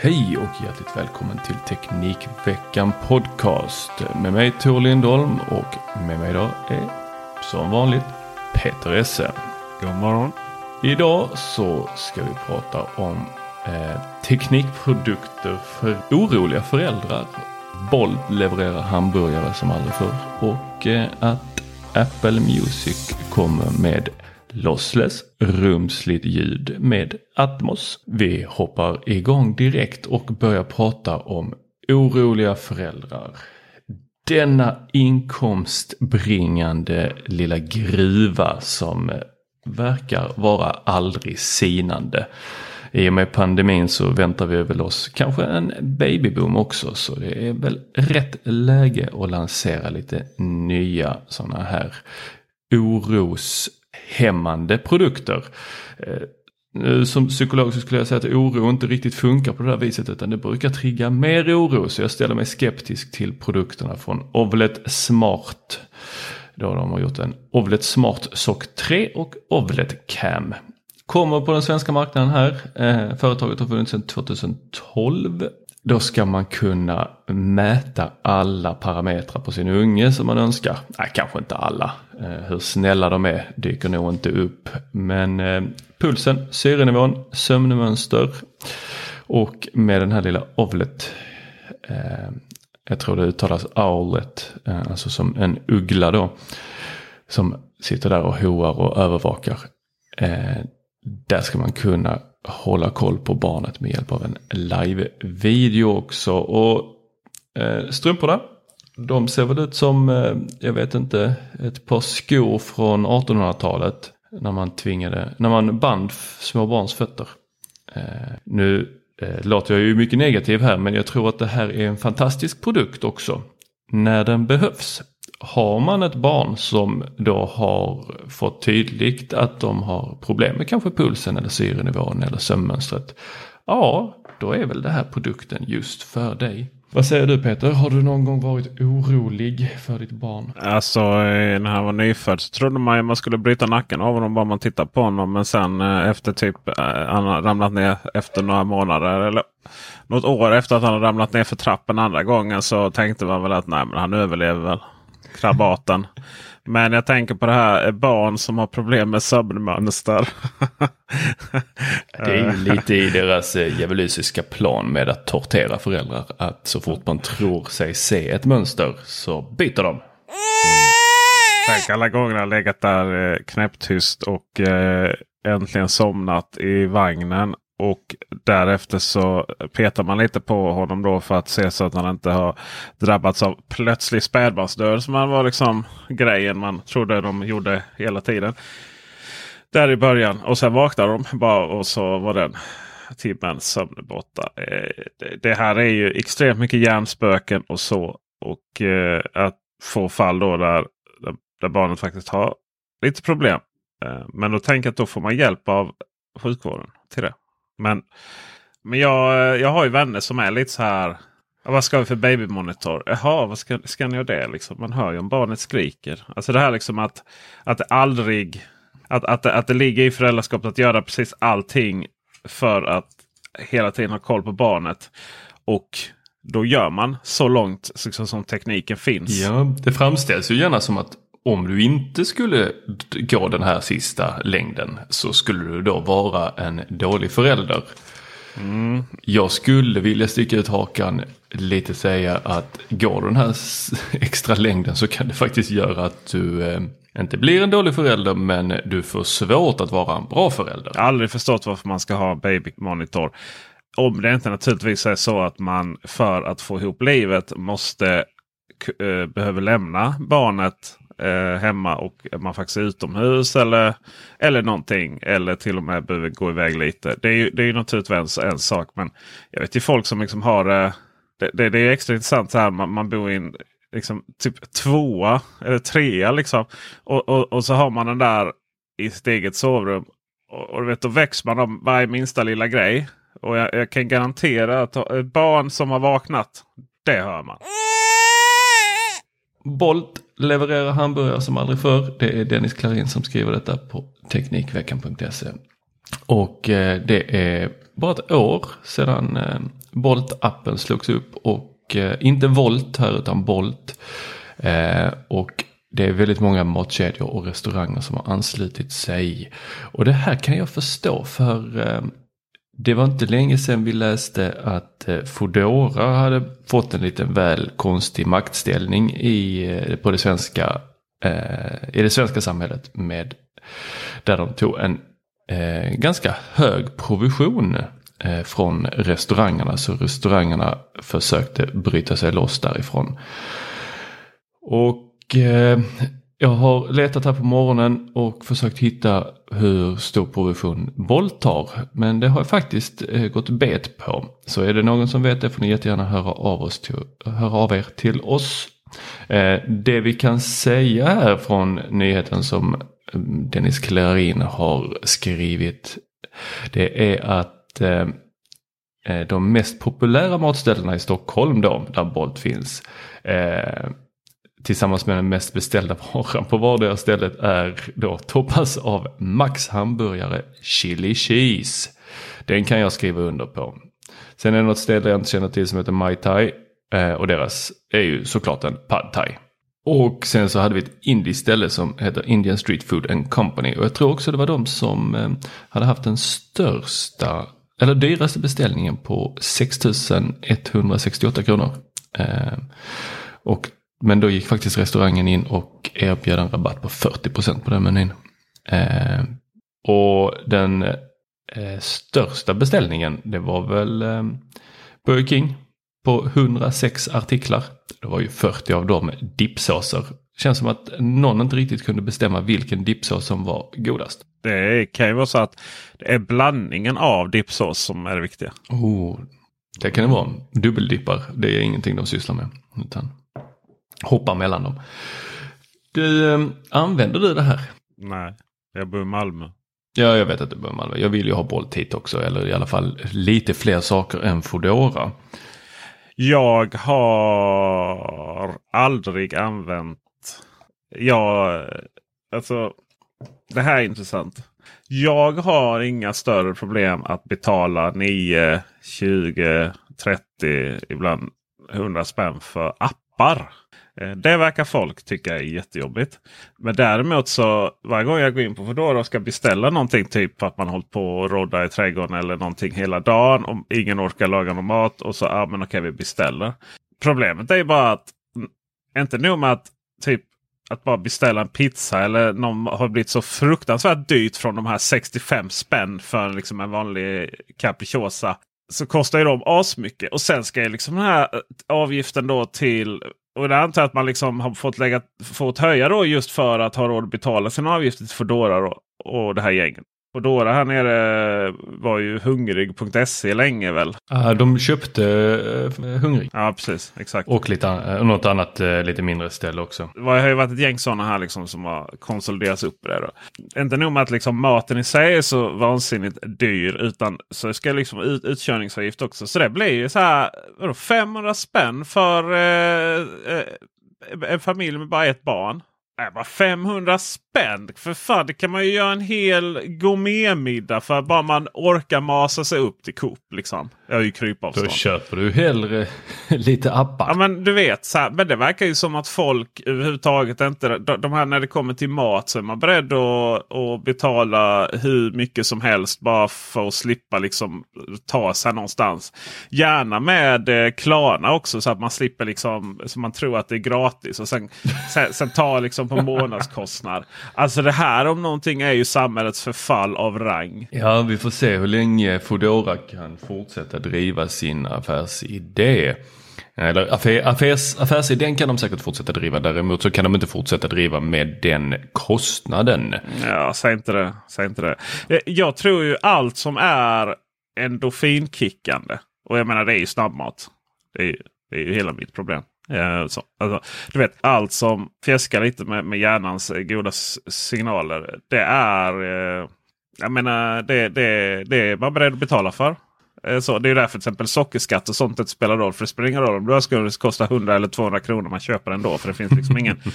Hej och hjärtligt välkommen till Teknikveckan Podcast med mig Tor Lindholm och med mig idag är som vanligt Peter Esse. God morgon. Idag så ska vi prata om eh, teknikprodukter för oroliga föräldrar. Bolt levererar hamburgare som aldrig förr och eh, att Apple Music kommer med lossless rumsligt ljud med Atmos. Vi hoppar igång direkt och börjar prata om oroliga föräldrar. Denna inkomstbringande lilla gruva som eh, verkar vara aldrig sinande. I och med pandemin så väntar vi väl oss kanske en babyboom också så det är väl rätt läge att lansera lite nya sådana här oros hämmande produkter. Eh, som psykolog så skulle jag säga att oro inte riktigt funkar på det där viset utan det brukar trigga mer oro så jag ställer mig skeptisk till produkterna från Ovlet Smart. Då de har gjort en Ovlet Smart Sock 3 och Ovlet Cam. Kommer på den svenska marknaden här. Eh, företaget har funnits sedan 2012. Då ska man kunna mäta alla parametrar på sin unge som man önskar. Nej, kanske inte alla. Eh, hur snälla de är dyker nog inte upp. Men eh, pulsen, syrenivån, sömnmönster och med den här lilla ovlet. Eh, jag tror det uttalas owlet, eh, alltså som en uggla då. Som sitter där och hoar och övervakar. Eh, där ska man kunna hålla koll på barnet med hjälp av en live-video också. Och eh, strumporna, de ser väl ut som, eh, jag vet inte, ett par skor från 1800-talet. När man tvingade, när man band små barns fötter. Eh, nu eh, låter jag ju mycket negativ här men jag tror att det här är en fantastisk produkt också. När den behövs. Har man ett barn som då har fått tydligt att de har problem med kanske pulsen eller syrenivån eller sömnmönstret. Ja, då är väl det här produkten just för dig. Vad säger du Peter? Har du någon gång varit orolig för ditt barn? Alltså eh, när han var nyfödd så trodde man att man skulle bryta nacken av honom bara man tittar på honom. Men sen eh, efter typ eh, han har ramlat ner efter några månader eller något år efter att han har ramlat ner för trappen andra gången så tänkte man väl att nej men han överlever väl krabaten. Men jag tänker på det här barn som har problem med sömnmönster. det är ju lite i deras djävulusiska plan med att tortera föräldrar. Att så fort man tror sig se ett mönster så byter de. Tänk alla gånger jag legat där knäpptyst och eh, äntligen somnat i vagnen. Och därefter så petar man lite på honom då för att se så att han inte har drabbats av plötslig spädbarnsdöd. Som var liksom grejen man trodde de gjorde hela tiden. Där i början. Och sen vaknade de bara och så var den timmen sömn borta. Eh, det här är ju extremt mycket hjärnspöken och så. Och eh, att få fall då där, där barnet faktiskt har lite problem. Eh, men då tänker jag att då får man hjälp av sjukvården till det. Men, men jag, jag har ju vänner som är lite så här. Vad ska vi för babymonitor? Jaha, vad ska, ska ni ha det? Liksom? Man hör ju om barnet skriker. Alltså det här liksom att, att det aldrig... Att, att, att det ligger i föräldraskapet att göra precis allting för att hela tiden ha koll på barnet. Och då gör man så långt liksom, som tekniken finns. Ja, det framställs ju gärna som att om du inte skulle gå den här sista längden så skulle du då vara en dålig förälder. Mm. Jag skulle vilja sticka ut hakan lite säga att går den här extra längden så kan det faktiskt göra att du eh, inte blir en dålig förälder men du får svårt att vara en bra förälder. Jag har aldrig förstått varför man ska ha babymonitor. Om det inte naturligtvis är så att man för att få ihop livet måste äh, behöver lämna barnet eh, hemma och man faktiskt är utomhus eller, eller någonting. Eller till och med behöver gå iväg lite. Det är ju, det är ju naturligtvis en sak. Men jag vet ju folk som liksom har eh, det, det, det är extra intressant så här. Man, man bor i en liksom, typ tvåa eller trea liksom. Och, och, och så har man den där i sitt eget sovrum. Och, och vet, då väcks man av varje minsta lilla grej. Och jag, jag kan garantera att barn som har vaknat, det hör man. Bolt levererar hamburgare som aldrig förr. Det är Dennis Klarin som skriver detta på Teknikveckan.se. Och eh, det är bara ett år sedan eh, Bolt-appen slogs upp och eh, inte Volt här utan Bolt. Och det är väldigt många matkedjor och restauranger som har anslutit sig. Och det här kan jag förstå för det var inte länge sedan vi läste att Fodora Foodora hade fått en liten väl konstig maktställning i, eh, på det svenska, eh, i det svenska samhället. Med, där de tog en eh, ganska hög provision eh, från restaurangerna. Så restaurangerna försökte bryta sig loss därifrån. Och eh, jag har letat här på morgonen och försökt hitta hur stor provision Bolt tar, Men det har jag faktiskt eh, gått bet på. Så är det någon som vet det får ni jättegärna höra av, oss till, höra av er till oss. Eh, det vi kan säga här från nyheten som eh, Dennis Klarin har skrivit. Det är att eh, eh, de mest populära matställena i Stockholm då, där Bolt finns tillsammans med den mest beställda varan på vardera stället är då toppas av Max hamburgare Chili Cheese. Den kan jag skriva under på. Sen är det något ställe jag inte känner till som heter Mai Tai eh, och deras är ju såklart en Pad Thai. Och sen så hade vi ett indiskt ställe som heter Indian Street Food and Company och jag tror också det var de som eh, hade haft den största eller dyraste beställningen på 6168 kronor. Eh, och men då gick faktiskt restaurangen in och erbjöd en rabatt på 40% på den menyn. Eh, och den eh, största beställningen det var väl eh, Burger King på 106 artiklar. Det var ju 40 av dem dippsåser. Känns som att någon inte riktigt kunde bestämma vilken dippsås som var godast. Det kan ju vara så att det är blandningen av dippsås som är det viktiga. Oh, det kan det vara. Dubbeldippar, det är ingenting de sysslar med. Utan hoppa mellan dem. Du, ehm, använder du det här? Nej, jag bor i Malmö. Ja, jag vet att du bor i Malmö. Jag vill ju ha Bolt hit också, eller i alla fall lite fler saker än Foodora. Jag har aldrig använt... Ja, alltså det här är intressant. Jag har inga större problem att betala 9, 20, 30, ibland 100 spänn för appar. Eh, Det verkar folk tycka är jättejobbigt. Men däremot så varje gång jag går in på Foodora och ska beställa någonting. Typ att man hållit på och rodda i trädgården eller någonting hela dagen. Och ingen orkar laga någon mat. Och så ja men okej vi beställer. Problemet är ju bara att inte nog med att typ att bara beställa en pizza eller någon har blivit så fruktansvärt dyrt från de här 65 spänn för liksom en vanlig capricciosa. Så kostar ju de asmycket. Och sen ska ju liksom den här eh, avgiften då till och det antar jag att man liksom har fått, lägga, fått höja då just för att ha råd att betala sina avgifter till Foodora och, och det här gänget. Foodora här nere var ju hungrig.se länge väl? Uh, de köpte uh, Hungrig. Ja precis, exakt. Och lite, uh, något annat uh, lite mindre ställe också. Det har ju varit ett gäng sådana här liksom som har konsoliderats upp det. Då. Inte nog med att liksom maten i sig är så vansinnigt dyr utan så ska liksom ut, utkörningsavgift också. Så det blir ju så här vadå, 500 spänn för eh, en familj med bara ett barn. Nej, bara 500 spänn! För fan, det kan man ju göra en hel gourmetmiddag för bara man orkar masa sig upp till Coop. Liksom. Jag har ju krypavstånd. Då köper du hellre lite appar. Ja men du vet, så här, men det verkar ju som att folk överhuvudtaget inte... De, här när det kommer till mat så är man beredd att, att betala hur mycket som helst bara för att slippa liksom ta sig någonstans. Gärna med eh, Klarna också så att man slipper liksom så man tror att det är gratis. Och sen, sen, sen ta liksom på månadskostnad. Alltså det här om någonting är ju samhällets förfall av rang. Ja vi får se hur länge Foodora kan fortsätta driva sin affärsidé. Eller affärs, affärsidén kan de säkert fortsätta driva. Däremot så kan de inte fortsätta driva med den kostnaden. Ja, säg inte det. Säg inte det. Eh, jag tror ju allt som är endorfinkickande. Och jag menar det är ju snabbmat. Det är, det är ju hela mitt problem. Eh, så. Alltså, du vet allt som fjäskar lite med, med hjärnans eh, goda signaler. Det är jag menar, det, det, det är man beredd att betala för. Eh, så det är därför till exempel sockerskatt och sånt inte spelar roll. För det spelar ingen roll om det skulle kosta 100 eller 200 kronor. Man köper ändå för det finns liksom ingen.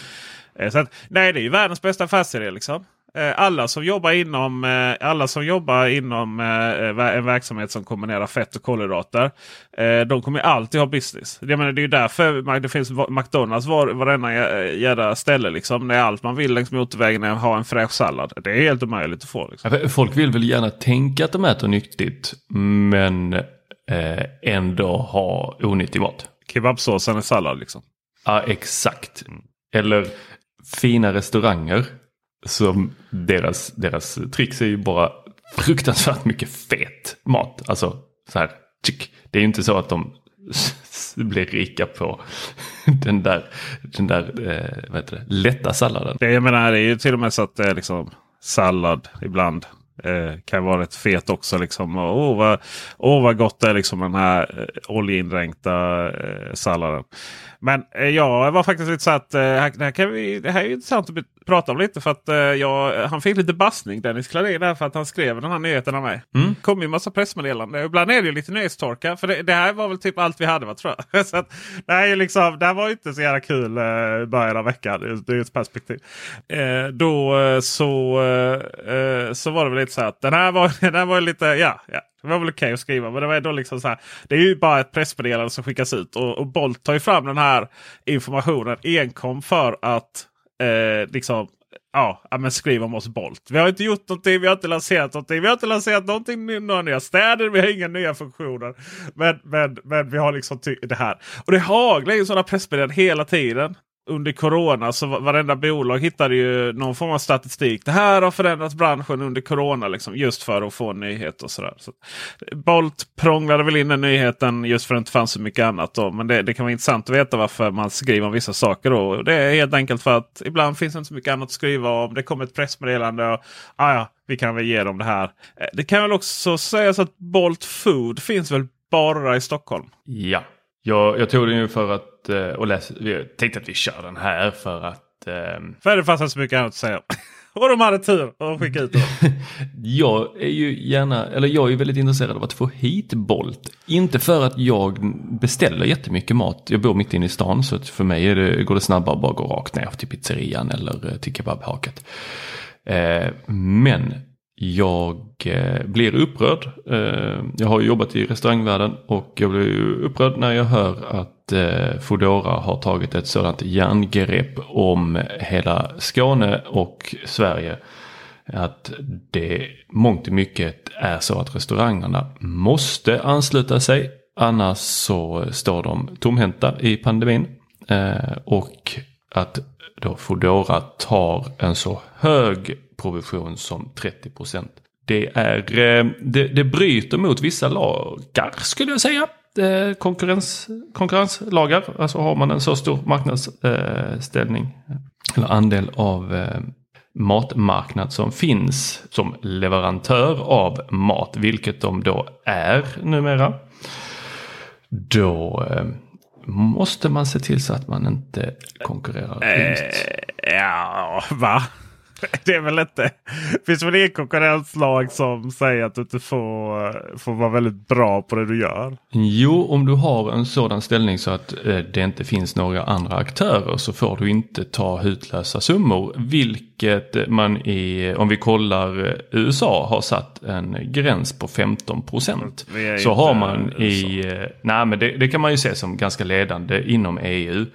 Eh, så att, nej, det är ju världens bästa affärsidé liksom. Eh, alla som jobbar inom, eh, alla som jobbar inom eh, en verksamhet som kombinerar fett och kolhydrater. De kommer alltid ha business. Jag menar, det är därför det finns McDonalds var, varenda jävla ställe. Liksom. Det är allt man vill längs motorvägen är att ha en fräsch sallad. Det är helt omöjligt att få. Liksom. Folk vill väl gärna tänka att de äter nyttigt. Men ändå ha onyttig mat. Kebabsåsen är sallad liksom. Ja exakt. Eller fina restauranger så deras, deras tricks är ju bara fruktansvärt mycket fet mat. Alltså så här, det är ju inte så att de blir rika på den där, den där eh, vad heter det, lätta salladen. Det, jag menar, det är ju till och med så att det är liksom sallad ibland. Eh, kan vara rätt fet också. Liksom. Åh, oh, vad, oh, vad gott det är liksom den här eh, oljeindränkta eh, salladen. Men eh, jag var faktiskt lite så att eh, det, här kan vi, det här är intressant att prata om lite. För att eh, jag, han fick lite bassning Dennis Klarin där för att han skrev den här nyheten av mig. Mm. kom ju en massa pressmeddelanden. Ibland är det ju lite nyhetstorka. För det, det, här var väl typ allt vi hade va, tror jag. så att, det, här är liksom, det här var inte så jävla kul i början av veckan ur ett perspektiv. Eh, då så, eh, så var det väl lite så att den här var, den här var lite, ja, ja det var väl okej okay att skriva. Men det var ändå liksom så här. Det är ju bara ett pressmeddelande som skickas ut. Och, och Bolt tar ju fram den här informationen enkom för att eh, liksom Ja, men skriv om oss Bolt. Vi har inte gjort någonting, vi har inte lanserat någonting. Vi har inte lanserat någonting, några nya städer, vi har inga nya funktioner. Men, men, men vi har liksom det här. Och det haglar ju sådana pressmeddelanden hela tiden under corona så varenda bolag hittade ju någon form av statistik. Det här har förändrat branschen under corona. Liksom, just för att få nyheter och sådär. Så Bolt prånglade väl in den nyheten just för att det inte fanns så mycket annat. Då. Men det, det, kan vara intressant att veta varför man skriver om vissa saker. Då. Det är helt enkelt för att ibland finns det inte så mycket annat att skriva om. Det kommer ett pressmeddelande. Och, ah, ja, vi kan väl ge dem det här. Eh, det kan väl också sägas att Bolt Food finns väl bara i Stockholm? Ja. Jag, jag tog den ju för att, eh, och läs, jag tänkte att vi kör den här för att... Eh, för det fanns inte så mycket annat att säga. och de hade tur att skicka ut den. jag är ju gärna, eller jag är väldigt intresserad av att få hit Bolt. Inte för att jag beställer jättemycket mat. Jag bor mitt inne i stan så för mig det, går det snabbare att bara gå rakt ner till pizzerian eller eh, till kebabhaket. Eh, men jag eh, blir upprörd. Eh, jag har jobbat i restaurangvärlden och jag blir upprörd när jag hör att eh, Foodora har tagit ett sådant järngrepp om hela Skåne och Sverige. Att det mångt och mycket är så att restaurangerna måste ansluta sig. Annars så står de tomhänta i pandemin. Eh, och att då Foodora tar en så hög provision som 30 procent. Det, är, eh, det, det bryter mot vissa lagar skulle jag säga. Eh, konkurrens, konkurrenslagar. Alltså har man en så stor marknadsställning eh, eller andel av matmarknad som finns som leverantör av mat, vilket de då är numera. Då måste man se till så att man inte konkurrerar eh, Ja, va? det är väl inte. Finns väl inget konkurrenslag som säger att du inte får, får vara väldigt bra på det du gör? Jo, om du har en sådan ställning så att eh, det inte finns några andra aktörer så får du inte ta hutlösa summor. Vilket man i, om vi kollar eh, USA, har satt en gräns på 15 procent. Så har man i, eh, nej men det, det kan man ju se som ganska ledande inom EU.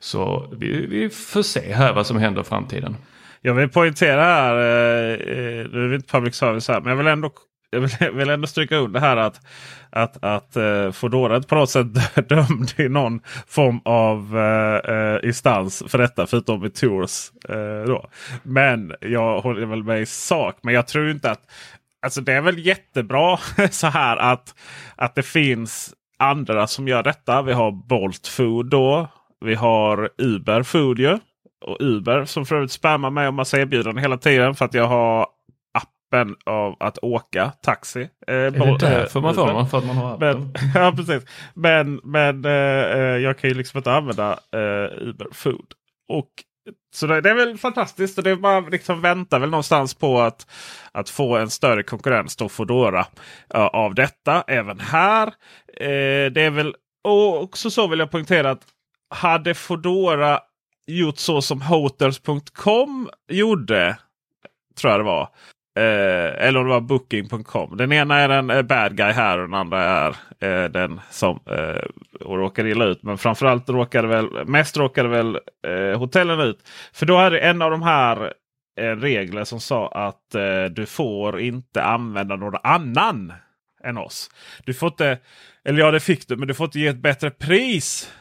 Så vi, vi får se här vad som händer i framtiden. Jag vill poängtera här, eh, eh, nu är det inte public service här, men jag vill ändå, jag vill, jag vill ändå stryka under här att, att, att eh, Foodora på något sätt dömd i någon form av uh, instans för detta. Förutom i Tours. Uh, då. Men jag håller väl med i sak. Men jag tror inte att... Alltså det är väl jättebra så här att, att det finns andra som gör detta. Vi har Bolt Food då. Vi har Uber Food ju och Uber som för övrigt spammar mig om massa erbjudanden hela tiden för att jag har appen av att åka taxi. Eh, är det därför man får den? För att man har appen? Men, ja precis. Men, men eh, eh, jag kan ju liksom inte använda eh, Uber Food. Och så det, är väl fantastiskt. Och det är man liksom väntar väl någonstans på att, att få en större konkurrens då Foodora uh, av detta. Även här. Uh, det är väl och också så vill jag poängtera att hade Foodora gjort så som Hotels.com gjorde. Tror jag det var. Eh, eller om det var Booking.com. Den ena är en eh, bad guy här och den andra är eh, den som eh, råkar illa ut. Men framförallt råkade väl mest råkade väl eh, hotellen ut. För då hade en av de här eh, regler som sa att eh, du får inte använda någon annan än oss. Du får inte, eller ja det fick du, men du får inte ge ett bättre pris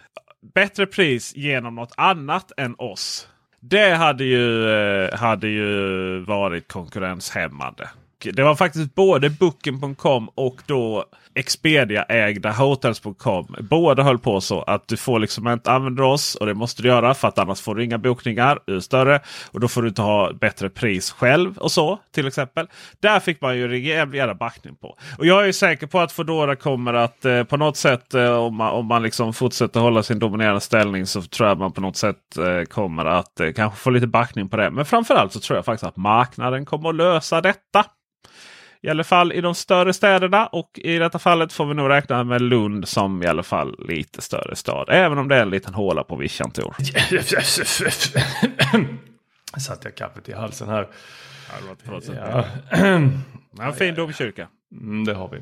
bättre pris genom något annat än oss. Det hade ju, eh, hade ju varit konkurrenshämmande. Det var faktiskt både Booking.com och då Expedia-ägda Hotels.com. Båda höll på så att du får liksom inte använda oss och det måste du göra för att annars får du inga bokningar. Du är större och då får du inte ha bättre pris själv och så till exempel. Där fick man ju rejäl jävla backning på. Och jag är säker på att Foodora kommer att eh, på något sätt eh, om man, om man liksom fortsätter hålla sin dominerande ställning så tror jag man på något sätt eh, kommer att eh, kanske få lite backning på det. Men framförallt så tror jag faktiskt att marknaden kommer att lösa detta. I alla fall i de större städerna och i detta fallet får vi nog räkna med Lund som i alla fall lite större stad. Även om det är en liten håla på vischan Tor. Satte jag kaffet i halsen här. Ja, det var ja. en fin domkyrka. Mm, det har vi.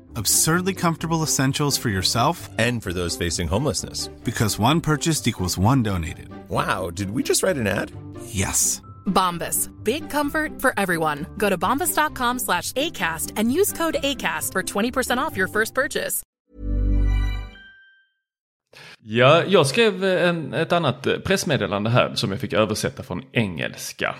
Absurdly comfortable essentials for yourself and for those facing homelessness. Because one purchased equals one donated. Wow, did we just write an ad? Yes. Bombas. Big comfort for everyone. Go to bombas.com slash ACAST and use code ACAST for 20% off your first purchase. Ja, jag skrev en, ett annat pressmeddelande här som jag fick översätta från engelska.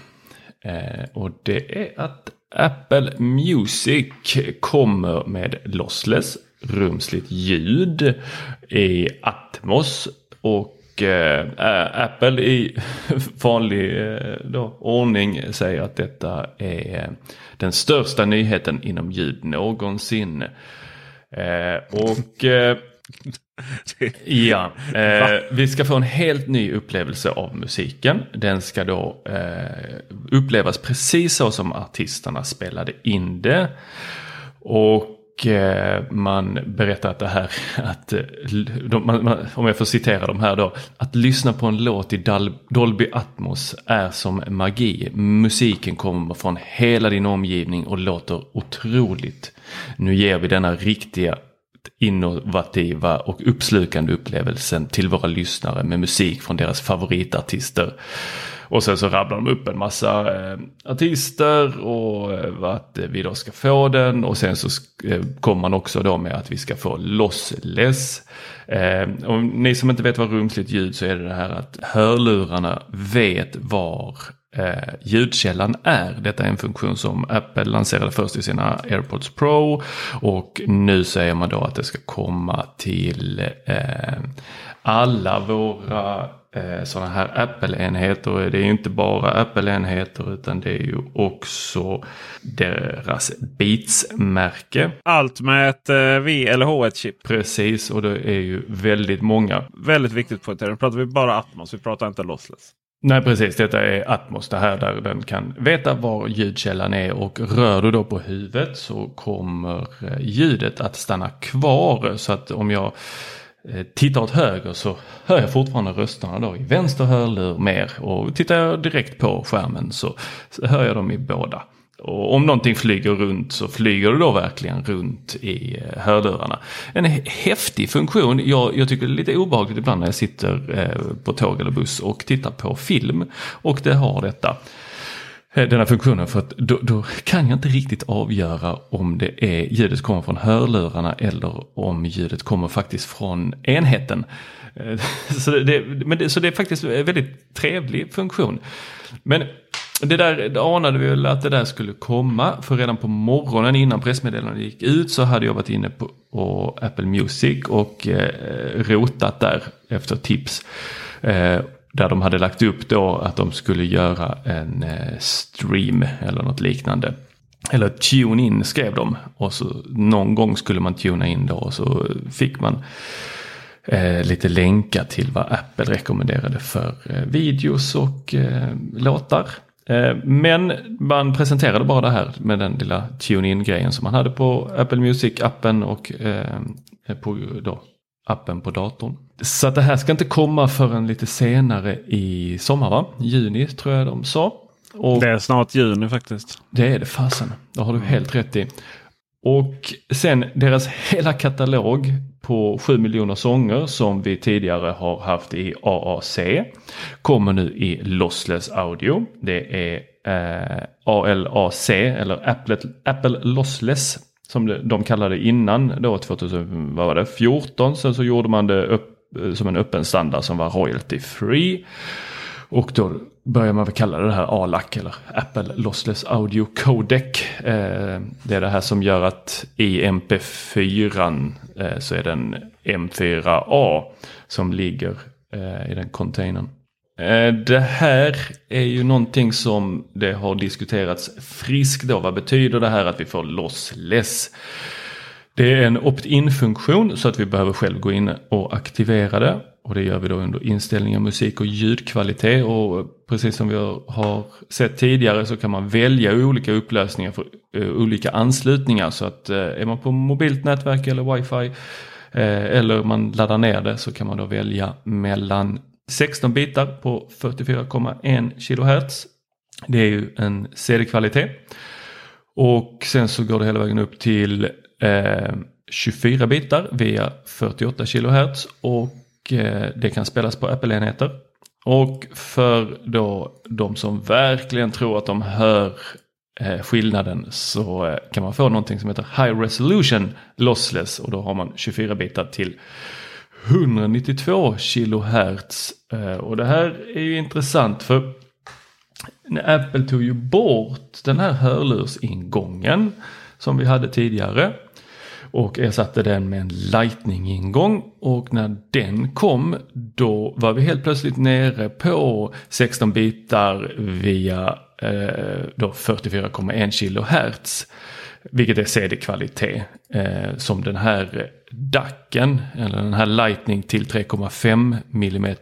Eh, och det är att Apple Music kommer med lossless rumsligt ljud i Atmos och eh, eh Apple i vanlig eh, då, ordning säger att detta är eh, den största nyheten inom ljud någonsin. Eh, och eh, ja, eh, vi ska få en helt ny upplevelse av musiken. Den ska då eh, upplevas precis så som artisterna spelade in det. Och eh, man berättar att det här, att, de, man, om jag får citera de här då, att lyssna på en låt i Dolby Atmos är som magi. Musiken kommer från hela din omgivning och låter otroligt. Nu ger vi denna riktiga innovativa och uppslukande upplevelsen till våra lyssnare med musik från deras favoritartister. Och sen så rabblar de upp en massa eh, artister och eh, att vi då ska få den. Och sen så eh, kommer man också då med att vi ska få lossless. Eh, och ni som inte vet vad rumsligt ljud så är det det här att hörlurarna vet var eh, ljudkällan är. Detta är en funktion som Apple lanserade först i sina AirPods Pro och nu säger man då att det ska komma till eh, alla våra eh, sådana här Apple-enheter. Det är ju inte bara Apple-enheter utan det är ju också deras Beats-märke. Allt med ett eh, V eller H1-chip. Precis och det är ju väldigt många. Väldigt viktigt på Nu pratar vi bara Atmos, vi pratar inte lossless. Nej precis, detta är Atmos det här där den kan veta var ljudkällan är och rör du då på huvudet så kommer eh, ljudet att stanna kvar. Så att om jag eh, tittar åt höger så hör jag fortfarande rösterna då i vänster hörlur mer och tittar jag direkt på skärmen så hör jag dem i båda. Och om någonting flyger runt så flyger det då verkligen runt i eh, hörlurarna. En häftig funktion. Jag, jag tycker det är lite obehagligt ibland när jag sitter eh, på tåg eller buss och tittar på film. Och det har detta. den denna funktionen för att då, då, kan jag inte riktigt avgöra om det är ljudet kommer från hörlurarna eller om ljudet kommer faktiskt från enheten. Så det, men det, så det är faktiskt en väldigt trevlig funktion. Men det där anade vi väl att det där skulle komma. För redan på morgonen innan pressmeddelandet gick ut så hade jag varit inne på, på Apple Music och eh, rotat där efter tips. Eh, där de hade lagt upp då att de skulle göra en eh, stream eller något liknande. Eller tune in skrev de. Och så någon gång skulle man tuna in då och så fick man eh, lite länkar till vad Apple rekommenderade för eh, videos och eh, låtar. Eh, men man presenterade bara det här med den lilla tune-in-grejen som man hade på Apple Music-appen och eh, på då, appen på datorn. Så det här ska inte komma förrän lite senare i sommar va? Juni tror jag de sa. Och det är snart juni faktiskt. Det är det fasen. Det har du helt rätt i. Och sen deras hela katalog på 7 miljoner sånger som vi tidigare har haft i AAC kommer nu i Lossless Audio. Det är eh, ALAC eller Apple, Apple Lossless som de kallade innan då 2014. Sen så gjorde man det upp, eh, som en öppen standard som var royalty free. Och då börjar man väl kalla det här ALAC eller Apple Lossless Audio Codec. Eh, det är det här som gör att i MP4 eh, så är det en M4A som ligger eh, i den containern. Eh, det här är ju någonting som det har diskuterats friskt då. Vad betyder det här att vi får lossless? Det är en opt-in funktion så att vi behöver själv gå in och aktivera det. Och det gör vi då under inställningar, musik och ljudkvalitet. Och precis som vi har sett tidigare så kan man välja olika upplösningar för eh, olika anslutningar. Så att eh, är man på mobilt nätverk eller wifi eh, eller man laddar ner det så kan man då välja mellan 16 bitar på 44,1 kHz. Det är ju en CD-kvalitet. Och sen så går det hela vägen upp till eh, 24 bitar via 48 kHz och eh, det kan spelas på Apple-enheter. Och för då de som verkligen tror att de hör eh, skillnaden så eh, kan man få någonting som heter High Resolution Lossless och då har man 24 bitar till 192 kHz. Eh, och det här är ju intressant för när Apple tog ju bort den här hörlursingången som vi hade tidigare och ersatte den med en Lightning-ingång och när den kom då var vi helt plötsligt nere på 16 bitar via eh, 44,1 kHz. Vilket är CD-kvalitet. Eh, som den här DACen, eller den här Lightning till 3,5 mm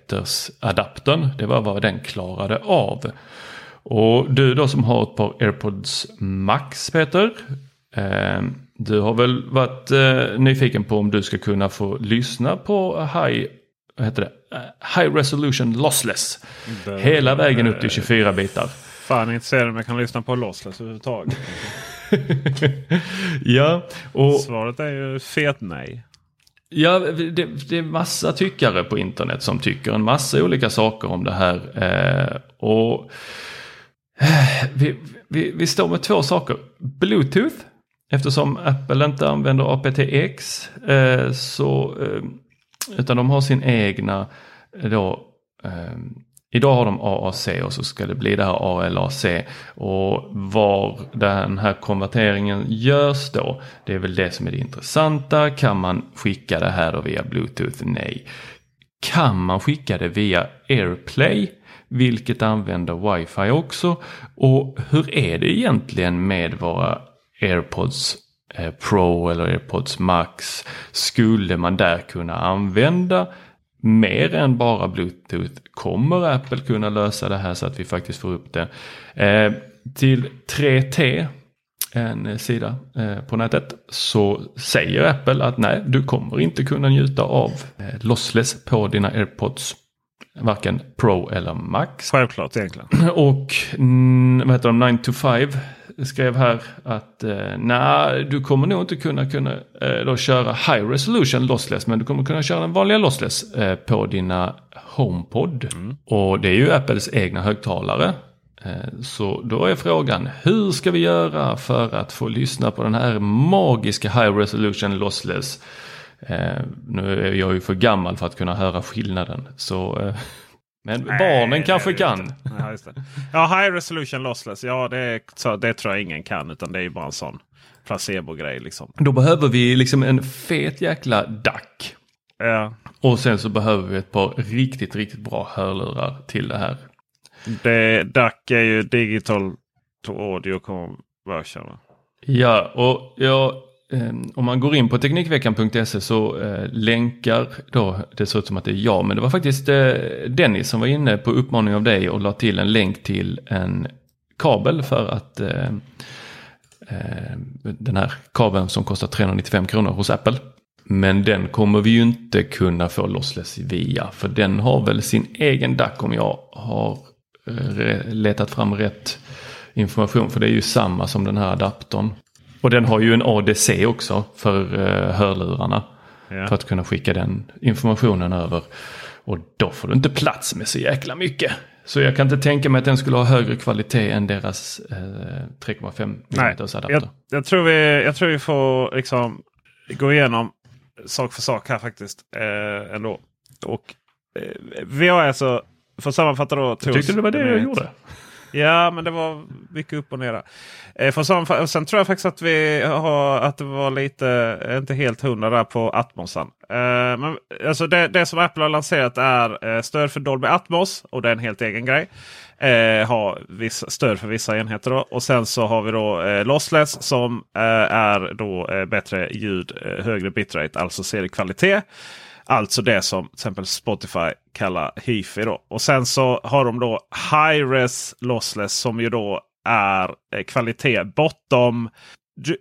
adaptern. Det var vad den klarade av. Och du då som har ett par AirPods Max Peter. Eh, du har väl varit eh, nyfiken på om du ska kunna få lyssna på High, vad heter det? Eh, high Resolution Lossless. Det- Hela vägen upp till 24 bitar. Fan intresserad om jag kan lyssna på Lossless överhuvudtaget. ja, och Svaret är ju fet nej. Ja, det, det är massa tyckare på internet som tycker en massa olika saker om det här. Eh, och eh, vi, vi, vi står med två saker. Bluetooth, eftersom Apple inte använder aptX. Eh, så, eh, utan de har sin egna eh, då, eh, Idag har de AAC och så ska det bli det här ALAC. Och var den här konverteringen görs då, det är väl det som är det intressanta. Kan man skicka det här då via Bluetooth? Nej. Kan man skicka det via AirPlay? Vilket använder wifi också. Och hur är det egentligen med våra AirPods eh, Pro eller AirPods Max? Skulle man där kunna använda mer än bara Bluetooth kommer Apple kunna lösa det här så att vi faktiskt får upp det. Eh, till 3T, en sida eh, på nätet, så säger Apple att nej, du kommer inte kunna njuta av eh, lossless på dina AirPods. Varken Pro eller Max. Självklart egentligen. Och mm, vad heter de, 9 to 5 skrev här att eh, nej, du kommer nog inte kunna, kunna eh, då köra high resolution lossless men du kommer kunna köra den vanliga lossless eh, på dina HomePod. Och det är ju Apples egna högtalare. Eh, så då är frågan, hur ska vi göra för att få lyssna på den här magiska high resolution lossless? Eh, nu är jag ju för gammal för att kunna höra skillnaden. Så, men barnen kanske kan. Ja, ja, high resolution lossless. Ja, det, så, det tror jag ingen kan. Utan det är bara en sån placebo-grej. Liksom. Då behöver vi liksom en fet jäkla DAC. Ja. Och sen så behöver vi ett par riktigt, riktigt bra hörlurar till det här. Det, DAC är ju digital to audio conversion. Ja, och jag, Ehm, om man går in på Teknikveckan.se så eh, länkar då, det ser ut som att det är jag, men det var faktiskt eh, Dennis som var inne på uppmaning av dig och la till en länk till en kabel för att eh, eh, den här kabeln som kostar 395 kronor hos Apple. Men den kommer vi ju inte kunna få lossless via, för den har väl sin egen DAC om jag har eh, letat fram rätt information. För det är ju samma som den här adaptern. Och den har ju en ADC också för eh, hörlurarna. Ja. För att kunna skicka den informationen över. Och då får du inte plats med så jäkla mycket. Så jag kan inte tänka mig att den skulle ha högre kvalitet än deras eh, 3,5 mm adapter. jag, jag, tror vi, jag tror vi får liksom gå igenom sak för sak här faktiskt. Eh, ändå. Och, eh, vi har alltså, för att sammanfatta då. Jag tyckte det var det jag gjorde. Ja, men det var mycket upp och ner. där. Eh, för sen, sen tror jag faktiskt att vi har att det var lite, eh, inte helt hundra där på Atmosen. Eh, men, alltså det, det som Apple har lanserat är eh, stöd för Dolby Atmos och det är en helt egen grej. Eh, har viss, stöd för vissa enheter. Då. Och sen så har vi då eh, Lossless som eh, är då eh, bättre ljud, eh, högre bitrate, alltså seriekvalitet. Alltså det som till exempel Spotify kallar hifi. Då. Och sen så har de då Hi-Res Lossless som ju då är eh, kvalitet bortom.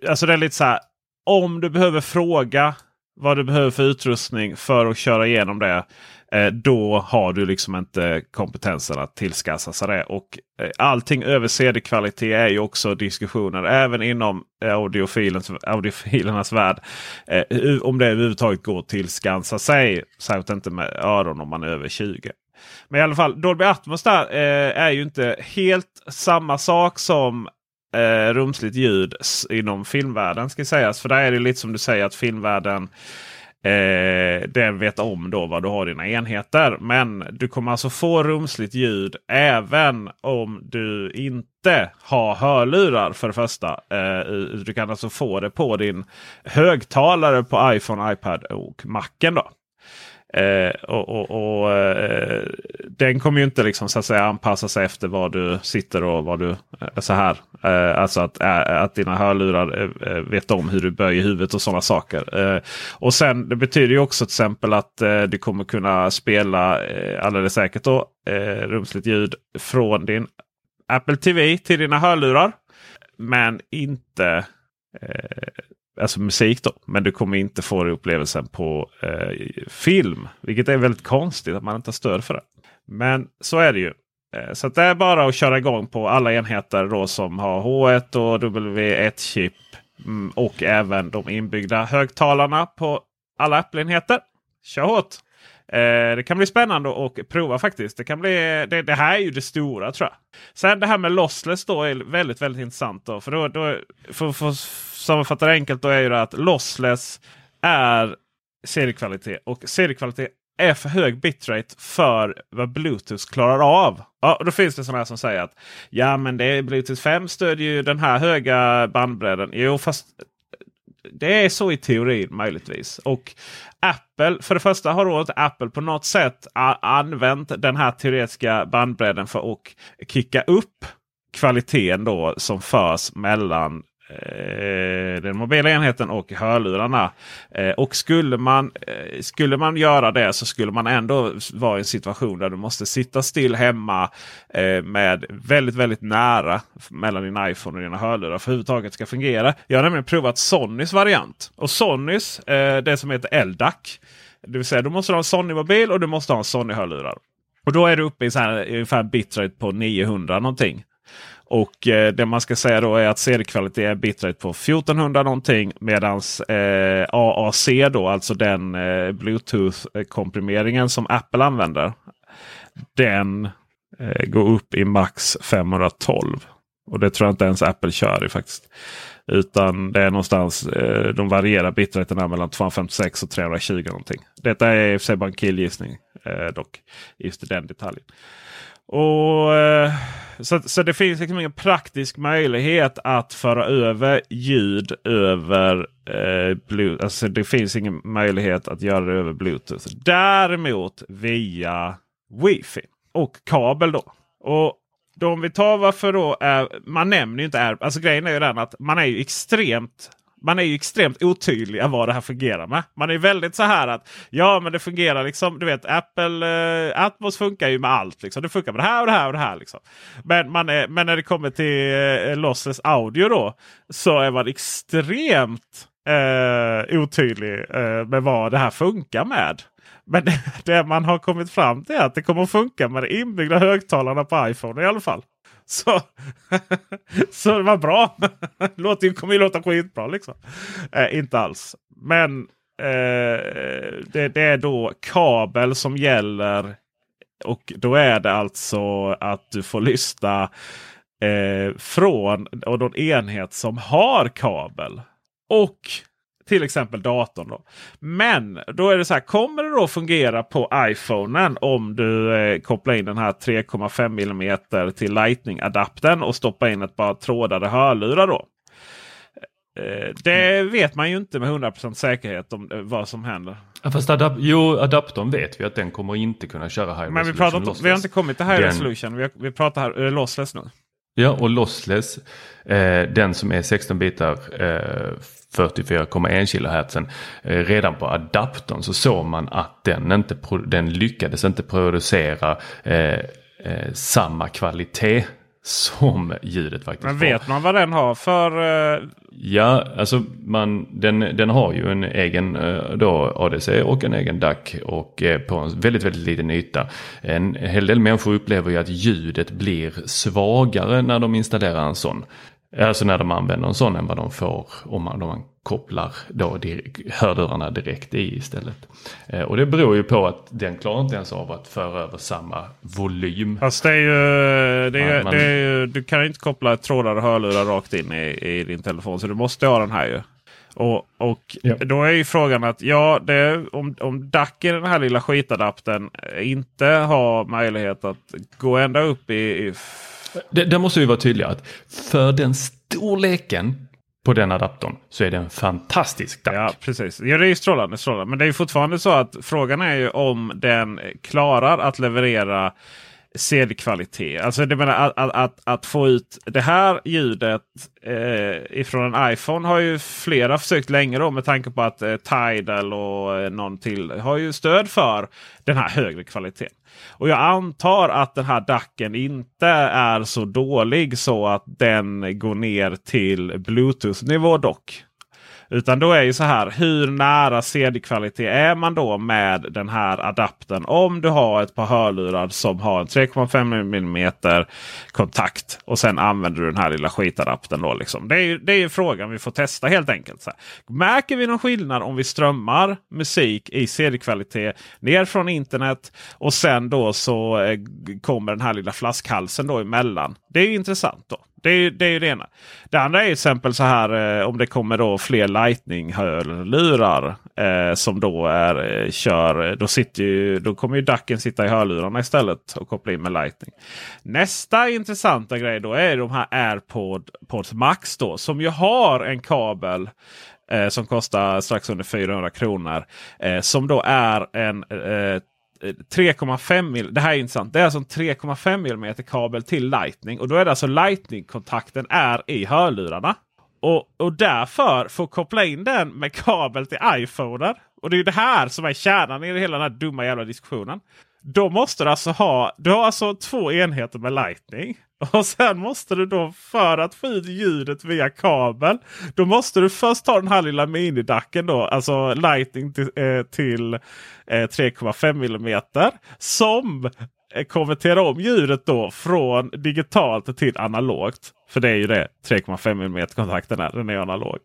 Alltså det är lite så här. Om du behöver fråga vad du behöver för utrustning för att köra igenom det. Eh, då har du liksom inte kompetensen att tillskassa sig det. Och eh, allting över CD-kvalitet är ju också diskussioner även inom eh, audiofilens, audiofilernas värld. Om det överhuvudtaget går att tillskansa sig. Särskilt inte med öron om man är över 20. Men i alla fall Dolby Atmos där eh, är ju inte helt samma sak som eh, rumsligt ljud inom filmvärlden ska sägas. För där är det lite som du säger att filmvärlden Eh, den vet om då vad du har dina enheter. Men du kommer alltså få rumsligt ljud även om du inte har hörlurar för det första. Eh, du kan alltså få det på din högtalare på iPhone, iPad och Macen. Då. Eh, och, och, och eh, Den kommer ju inte liksom så att säga anpassa sig efter var du sitter och vad du eh, så här. Eh, alltså att, eh, att dina hörlurar eh, eh vet om hur du böjer huvudet och sådana saker. Eh, och sen det betyder ju också till exempel att eh, du kommer kunna spela alldeles säkert då rumsligt ljud från din Apple TV till dina hörlurar. Men inte alltså musik då. Men du kommer inte få den upplevelsen på eh, film. Vilket är väldigt konstigt att man inte har stöd för det. Men så är det ju. Eh, så det är bara att köra igång på alla enheter då som har H1 och W1-chip. Mm, och även de inbyggda högtalarna på alla Apple-enheter. Kör hårt! Eh, det kan bli spännande att prova faktiskt. Det, kan bli, det, det, här är ju det stora tror jag. Sen det här med lossless då är väldigt, väldigt intressant. Då, för då, då för, för, sammanfatta det enkelt då är ju det att lossless är seriekvalitet. Och seriekvalitet är för hög bitrate för vad Bluetooth klarar av. Ja, då finns det sådana som säger att ja men det är Bluetooth 5 stödjer ju den här höga bandbredden. Jo fast det är så i teorin möjligtvis. Och Apple, för det första har då inte Apple på något sätt använt den här teoretiska bandbredden för att kicka upp kvaliteten då som förs mellan Eh, den mobila enheten och hörlurarna. Eh, och skulle man, eh, skulle man göra det så skulle man ändå vara i en situation där du måste sitta still hemma med väldigt, väldigt nära mellan din iPhone och dina hörlurar för att överhuvudtaget ska fungera. Jag har nämligen provat Sonys variant. Och Sonys, det som heter LDAC. Det vill säga du måste ha en Sony-mobil och du måste ha en Sony-hörlurar. Och då är du uppe i så här, ungefär bitrate på 900 någonting. Och eh, det man ska säga då är att CD-kvalitet är bitrate på 1400 någonting. Medan eh, AAC då, alltså den eh, Bluetooth-komprimeringen som Apple använder. Den eh, går upp i max 512. Och det tror jag inte ens Apple kör i faktiskt. Utan det är någonstans, eh, de varierar bitraterna mellan 256 och 320 någonting. Detta är i och för sig bara en killgissning eh, dock. Just i den detaljen. Och, eh, så, så det finns liksom ingen praktisk möjlighet att föra över ljud över eh, Bluetooth. Alltså det finns ingen möjlighet att göra det över Bluetooth. Däremot via Wi-Fi och kabel då. Och då om vi tar varför då är, man nämner ju inte är, alltså grejen är ju den att man är ju extremt man är ju extremt otydliga vad det här fungerar med. Man är väldigt så här att ja, men det fungerar liksom. Du vet, Apple eh, Atmos funkar ju med allt. Liksom. Det funkar med det här och det här och det här. Liksom. Men, man är, men när det kommer till eh, lossless audio då så är man extremt eh, otydlig eh, med vad det här funkar med. Men det, det man har kommit fram till är att det kommer att funka med de inbyggda högtalarna på iPhone i alla fall. Så, så det var bra. Låter, kommer ju låta skitbra liksom. Eh, inte alls. Men eh, det, det, är då kabel som gäller. Och då är det alltså att du får lyssna eh, från och någon enhet som har kabel. Och till exempel datorn. Då. Men då är det så här, kommer det då fungera på iPhonen om du eh, kopplar in den här 3,5 mm till Lightning-adaptern och stoppar in ett par trådade hörlurar då? Eh, det vet man ju inte med 100% säkerhet om eh, vad som händer. Ja, fast adap jo, adaptern vet vi att den kommer inte kunna köra high Men vi, pratar, vi har inte kommit till high den... resolution. Vi, har, vi pratar här uh, lossless nu. Ja, och lossless, eh, den som är 16 bitar eh, 44,1 kHz. Eh, redan på adaptern så såg man att den, inte, den lyckades inte producera eh, eh, samma kvalitet som ljudet faktiskt Men har. vet man vad den har för... eh, Ja, alltså man, den, den har ju en egen eh, då, ADC och en egen DAC och eh, på en väldigt, väldigt liten yta. En hel del människor upplever ju att ljudet blir svagare när de installerar en sån. Alltså när de använder en sån än vad de får om man, om man kopplar då dir- hörlurarna direkt i istället. Eh, Och det beror ju på att den klarar inte ens av att föra över samma volym. Fast det är ju, det är, Ja, man- det är ju, du kan ju inte koppla trådar och hörlurar rakt in i, i din telefon. Så du måste ha den här ju. Och, och då är ju frågan att ja, det, om, om DAC i den här lilla skitadaptern inte har möjlighet att gå ända upp i... i det, det måste vi vara tydliga att för den storleken på den adaptern så är det en fantastisk DAC. Ja, precis. Ja, det är ju strålande, strålande. Men det är ju fortfarande så att frågan är ju om den klarar att leverera CD-kvalitet. Alltså det menar att, att, att, att få ut det här ljudet eh, ifrån en iPhone har ju flera försökt länge då med tanke på att eh, Tidal och eh, någon till har ju stöd för den här högre kvaliteten. Och jag antar att den här DACen inte är så dålig så att den går ner till Bluetooth-nivå dock. Utan då är ju så här, hur nära CD-kvalitet är man då med den här adaptern? Om du har ett par hörlurar som har en 3,5 mm kontakt och sen använder du den här lilla skitadaptern. Då liksom. det, är ju, det är ju frågan vi får testa helt enkelt. Så här. Märker vi någon skillnad om vi strömmar musik i CD-kvalitet ner från internet och sen då så eh, kommer den här lilla flaskhalsen då emellan. Det är ju intressant då. Det är, ju- det är ju det ena. Det andra är till exempel så här eh, om det kommer då fler Lightning-hörlurar eh, som då är, eh, kör. Då, sitter ju, då kommer ju dacken sitta i hörlurarna istället och koppla in med Lightning. Nästa intressanta grej då är de här AirPod Max då som ju har en kabel eh, som kostar strax under 400 kronor. Eh, som då är en eh, 3,5 mm. Det här är intressant. Det är alltså en 3,5 mm kabel till Lightning. Och då är det alltså Lightning-kontakten är i hörlurarna. Och, och därför får koppla in den med kabel till iPhonen. Och det är ju det här som är kärnan i hela den här dumma jävla diskussionen. Då måste du alltså ha, du har alltså två enheter med Lightning. Och sen måste du då för att få ut ljudet via kabel. Då måste du först ta den här lilla minidacken då. Alltså Lightning till, eh, till eh, 3,5 mm. Som eh, konverterar om ljudet då från digitalt till analogt. För det är ju det 3,5 mm kontakten är. Den är analog.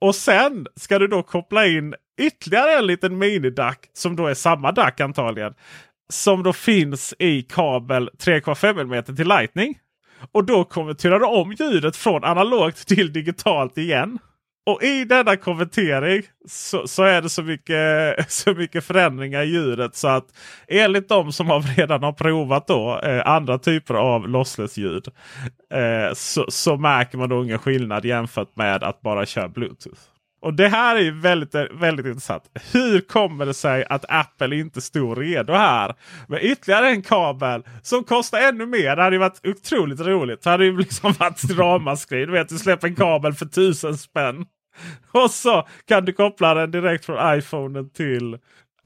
Och sen ska du då koppla in ytterligare en liten minidack som då är samma dack antagligen. Som då finns i kabel 3,5 mm till Lightning. Och då konverterar du om ljudet från analogt till digitalt igen. Och i denna konvertering så, så är det så mycket, så mycket förändringar i ljudet så att enligt de som har redan har provat då eh, andra typer av lossless-ljud eh, så, så märker man då ingen skillnad jämfört med att bara köra Bluetooth. Och det här är ju väldigt, väldigt intressant. Hur kommer det sig att Apple inte stod redo här med ytterligare en kabel som kostar ännu mer? Det hade ju varit otroligt roligt. Det hade ju liksom varit ramaskri. Du vet, du släpper en kabel för tusen spänn. Och så kan du koppla den direkt från iPhonen till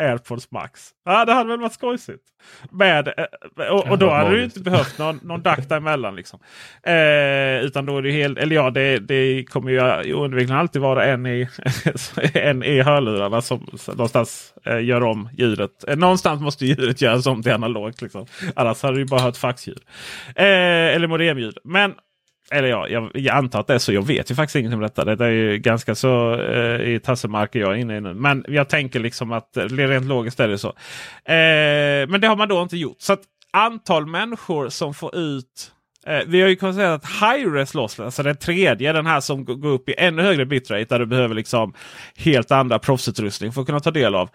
AirPods Max. Ja, det hade väl varit skojsigt. Med, eh, och, och då hade du inte behövt någon, någon DAC däremellan. Liksom. Eh, utan då är det helt, eller ja, det, det kommer ju oundvikligen alltid vara en i, en i hörlurarna som som någonstans eh, gör om ljudet. Eh, någonstans måste ljudet göras om till analogt. Liksom. Annars hade du bara hört faxljud. Eh, eller modemljud. Men eller ja, jag, jag antar att det är så. Jag vet ju faktiskt ingenting om detta. Det är ju ganska så eh, i tassemarker jag är inne i nu. Men jag tänker liksom att eh, rent logiskt är det så. Eh, men det har man då inte gjort. Så att antal människor som får ut Eh, vi har ju konstaterat att Hi-Res lossless, alltså den tredje, den här som går upp i ännu högre bitrate där du behöver liksom helt andra proffsutrustning för att kunna ta del av.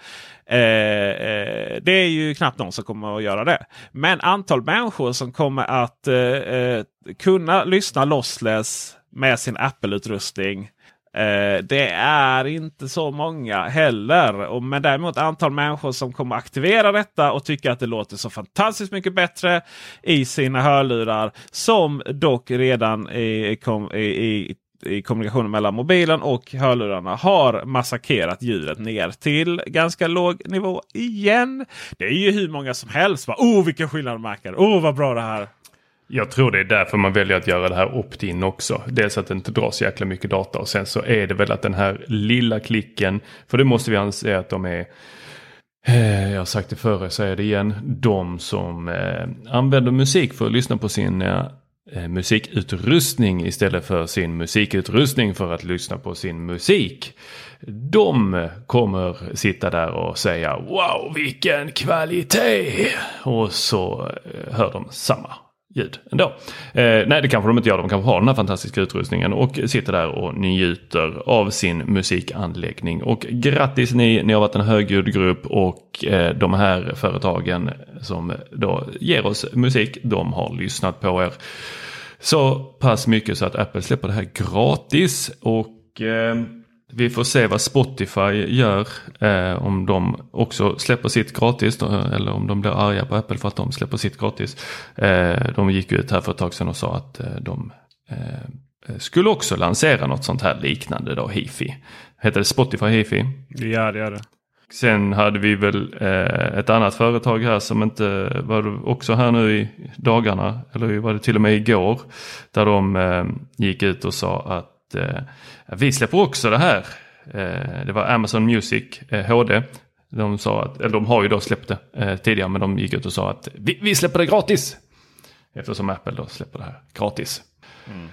Eh, eh, det är ju knappt någon som kommer att göra det. Men antal människor som kommer att eh, eh kunna lyssna lossless med sin Apple-utrustning Eh, det är inte så många heller. Och, men däremot antal människor som kommer aktivera detta och tycka att det låter så fantastiskt mycket bättre i sina hörlurar. Som dock redan i, kom, i, i i kommunikationen mellan mobilen och hörlurarna har massakrerat ljudet ner till ganska låg nivå igen. Det är ju hur många som helst. Åh, oh vilken skillnad de märker! Oh vad bra det här! Jag tror det är därför man väljer att göra det här opt-in också. Dels att det inte dras jäkla mycket data och sen så är det väl att den här lilla klicken, för det måste vi anse att de är eh, jag har sagt det förr, jag säger det igen. De som eh, använder musik för att lyssna på sin eh, eh, musikutrustning istället för sin musikutrustning för att lyssna på sin musik. De kommer sitta där och säga wow vilken kvalitet och så eh, hör de samma ljud ändå. Eh, nej det kanske de inte gör, de kanske har den här fantastiska utrustningen och sitter där och njuter av sin musikanläggning. Och grattis ni, ni har varit en högljudd grupp och eh, de här företagen som då ger oss musik, de har lyssnat på er. Så pass mycket så att Apple släpper det här gratis. Och eh, vi får se vad Spotify gör. Eh, om de också släpper sitt gratis. Eller om de blir arga på Apple för att de släpper sitt gratis. Eh, de gick ut här för ett tag sedan och sa att eh, de eh, skulle också lansera något sånt här liknande då, Hifi. Heter det Spotify Hifi? Ja det gör det. Sen hade vi väl eh, ett annat företag här som inte var också här nu i dagarna. Eller var det till och med igår. Där de eh, gick ut och sa att eh, vi släpper också det här. Eh, det var Amazon Music eh, HD. De, sa att, eller de har ju då släppt det eh, tidigare men de gick ut och sa att vi, vi släpper det gratis. Eftersom Apple då släpper det här gratis. Mm.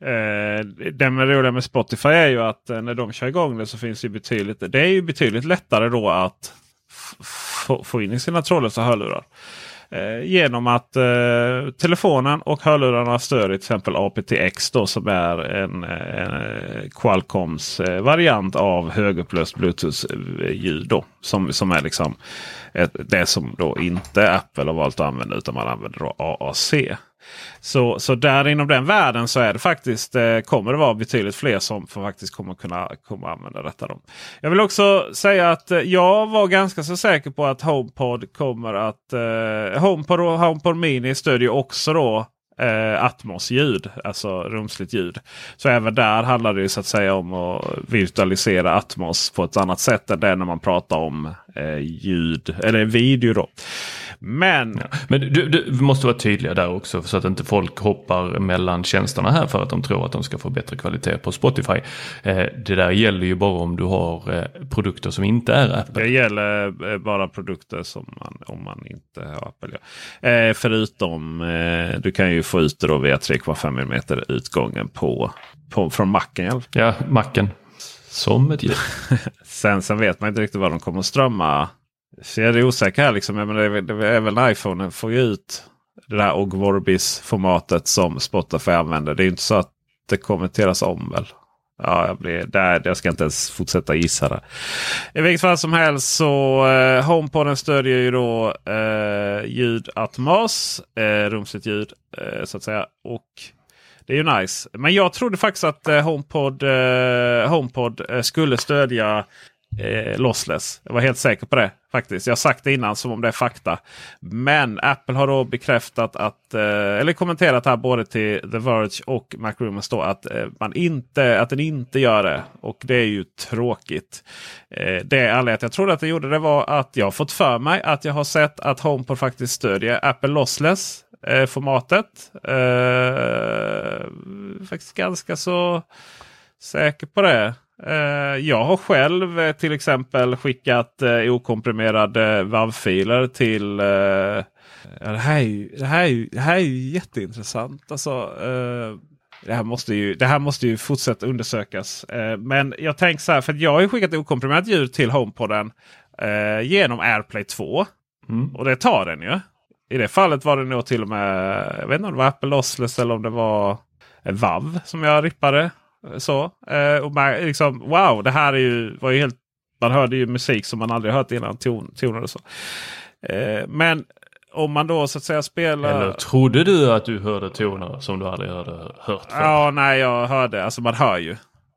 Eh, det med roliga med Spotify är ju att eh, när de kör igång det så finns det betydligt, det är ju betydligt lättare då att få in i sina trådlösa hörlurar. Eh, genom att eh, telefonen och hörlurarna stödjer till exempel aptX då, som är en, eh, en eh, Qualcomms eh, variant av högupplöst Bluetooth-ljud. Som, som är liksom ett, det som då inte Apple har valt att använda utan man använder då AAC. Så, så där inom den världen så är det faktiskt, eh, kommer det vara betydligt fler som faktiskt kommer kunna kommer använda detta. Då. Jag vill också säga att eh, jag var ganska så säker på att HomePod kommer att... Eh, HomePod och HomePod Mini stödjer också då eh, Atmos-ljud, alltså rumsligt ljud. Så även där handlar det så att säga om att virtualisera Atmos på ett annat sätt än det när man pratar om eh, ljud eller video. då. Men, ja. Men du, du, måste vara tydliga där också så att inte folk hoppar mellan tjänsterna här för att de tror att de ska få bättre kvalitet på Spotify. Eh, det där gäller ju bara om du har eh, produkter som inte är Apple. Det gäller eh, bara produkter som man, om man inte har Apple. Ja. Eh, förutom eh, du kan ju få ut det då via 3,5 mm utgången på, på, från Macen. Ja, Macen. Som ett ljud. sen, sen vet man inte riktigt vad de kommer att strömma så jag är osäker här. Liksom. Men det, det även iPhone får ju ut det där Ogvorbis formatet som Spotify använder. Det är inte så att det kommenteras om väl? Ja, jag, blir, där, jag ska inte ens fortsätta gissa det. I vilket fall som helst så eh, HomePoden stödjer ju då eh, ljud Atmos. Eh, rumsligt ljud eh, så att säga. Och det är ju nice. Men jag trodde faktiskt att eh, HomePod, eh, HomePod eh, skulle stödja eh, lossless. Jag var helt säker på det faktiskt. Jag har sagt det innan som om det är fakta. Men Apple har då bekräftat att, eh, eller kommenterat här både till The Verge och MacRumors då att, eh, man inte, att den inte gör det. Och det är ju tråkigt. Eh, det är anledningen att jag trodde att det gjorde det var att jag fått för mig att jag har sett att HomePod faktiskt stödjer Apple Lossless eh, formatet. Eh, faktiskt ganska så säker på det. Eh, jag har själv eh, till exempel skickat eh, okomprimerade WAV-filer till det, här är ju, det, här är ju, det här är ju jätteintressant. Alltså, det, här måste ju, det här måste ju fortsätta undersökas. men jag tänker så här, för jag har skickat okomprimerat ljud till HomePoden genom AirPlay 2. Mm. Och det tar den ju. I det fallet var det nog till och med, jag vet inte om det var Apple Lossless eller om det var WAV som jag rippade. Så, eh, och man, liksom, wow, det här är ju, var ju helt... Man hörde ju musik som man aldrig hört innan. Ton, toner och så. Eh, men om man då så att säga spelar... Eller trodde du att du hörde toner som du aldrig hade hört förr? Ja, nej jag hörde. Alltså man hör ju.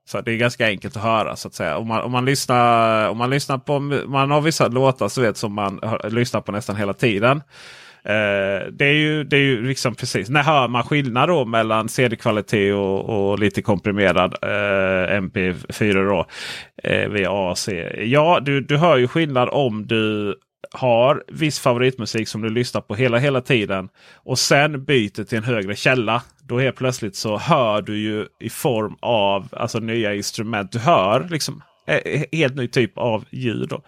Så det är ganska enkelt att höra så att säga. Om man, om man, lyssnar, om man lyssnar på... Man har vissa låtar så vet som man hör, lyssnar på nästan hela tiden. Eh, det är ju, det är ju liksom precis. När hör man skillnad då mellan CD-kvalitet och, och, lite komprimerad eh, MP4 då, eh, via AC? Ja, du, du hör ju skillnad om du har viss favoritmusik som du lyssnar på hela hela tiden och sen byter till en högre källa. Då helt plötsligt så hör du ju i form av alltså nya instrument. Du hör liksom Eh, helt ny typ av ljud. Då.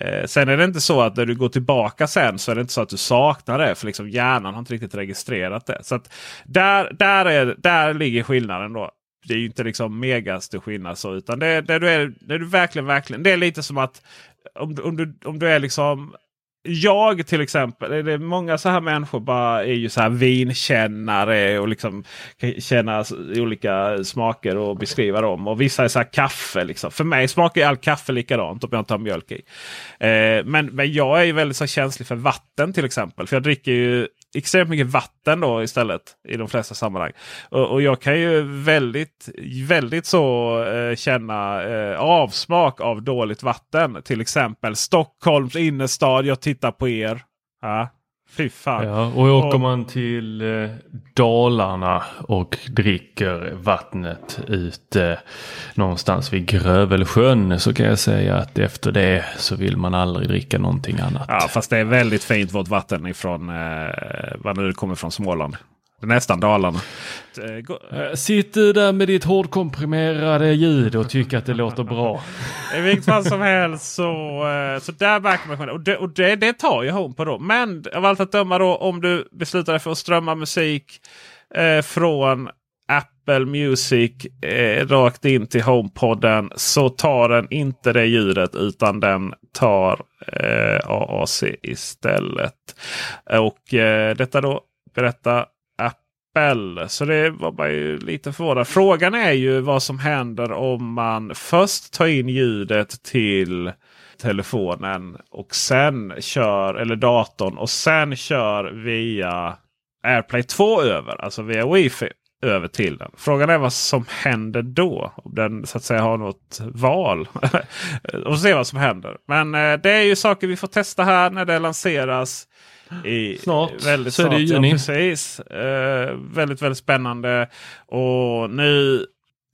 Eh, sen är det inte så att när du går tillbaka sen så är det inte så att du saknar det. För liksom hjärnan har inte riktigt registrerat det. Så att där, där, är, där ligger skillnaden. då. Det är ju inte liksom megastor skillnad. Så, utan det, det, du är, det, du verkligen, verkligen, det är lite som att om, om, du, om du är liksom jag till exempel, det är många så här människor bara är ju så här vinkännare och liksom kan känna olika smaker och beskriva dem. Och vissa är så här kaffe. Liksom. För mig smakar all kaffe likadant om jag inte har mjölk i. Eh, men, men jag är ju väldigt så känslig för vatten till exempel. För jag dricker ju extremt mycket vatten då istället i de flesta sammanhang. Och, och jag kan ju väldigt, väldigt så eh, känna eh, avsmak av dåligt vatten. Till exempel Stockholms innerstad. Jag tittar på er. Ja, Fy fan. Ja, och åker och, man till eh, Dalarna och dricker vattnet ute eh, någonstans vid Grövelsjön så kan jag säga att efter det så vill man aldrig dricka någonting annat. Ja, fast det är väldigt fint vårt vatten ifrån eh, vad nu det kommer från Småland. Nästan Dalarna. Eh, sitt du där med ditt hårdkomprimerade ljud och tycker att det låter bra. I vilket fall som helst så, eh, så där märker man Och, det, och det, det tar ju Home på då. Men av allt att döma då om du beslutar dig för att strömma musik eh, från Apple Music eh, rakt in till HomePodden så tar den inte det ljudet utan den tar eh, AAC istället. Och eh, detta då berätta Apple. Så det var man ju lite förvånad. Frågan är ju vad som händer om man först tar in ljudet till telefonen och sen kör, eller datorn och sen kör via AirPlay 2 över. Alltså via Wi-Fi över till den. Frågan är vad som händer då. Om den så att säga har något val. och se vad som händer. Men eh, det är ju saker vi får testa här när det lanseras. I, snart. Väldigt så snart. är det juni. Ja, precis. Uh, väldigt, väldigt spännande. Och nu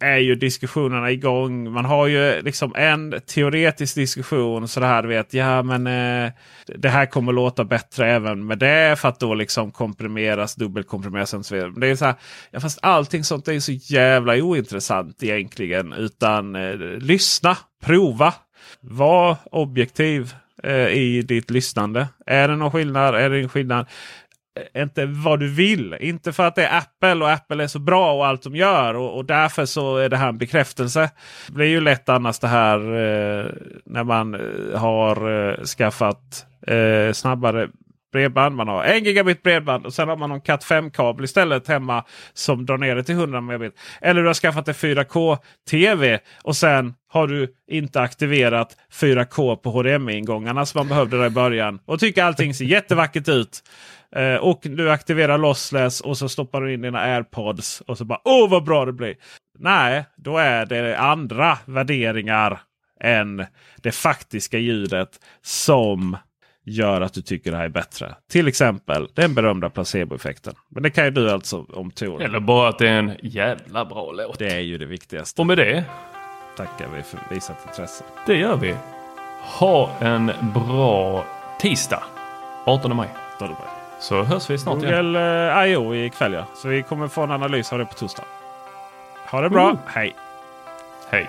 är ju diskussionerna igång. Man har ju liksom en teoretisk diskussion. Så det här du vet, ja men eh, det här kommer låta bättre även med det. För att då liksom komprimeras, dubbelkomprimeras och så vidare. Men det är så här, ja, fast allting sånt är så jävla ointressant egentligen. Utan eh, lyssna, prova, var objektiv eh, i ditt lyssnande. Är det någon skillnad? Är det en skillnad? Eh, inte vad du vill. Inte för att det är Apple och Apple är så bra och allt de gör. Och, och därför så är det här en bekräftelse. Det blir ju lätt annars det här eh, när man eh, har eh, skaffat eh, snabbare bredband. Man har en gigabit bredband och sen har man någon Cat 5-kabel istället hemma som drar ner det till 100 megabit. Eller du har skaffat en 4K-TV och sen har du inte aktiverat 4K på HDMI-ingångarna som man behövde där i början. Och tycker allting ser jättevackert ut. Eh, och du aktiverar lossless och så stoppar du in dina airpods och så bara åh vad bra det blir. Nej, då är det andra värderingar än det faktiska ljudet som gör att du tycker det här är bättre. Till exempel den berömda placeboeffekten. Men det kan ju du alltså om Tor. Eller bara att det är en jävla bra låt. Det är ju det viktigaste. Och med det tackar vi för visat intresse. Det gör vi. Ha en bra tisdag. 18 maj. 18 maj. Så hörs vi snart Google igen. Google I.O. ikväll ja. Så vi kommer få en analys av det på torsdag. Ha det bra. Mm. Hej. Hej.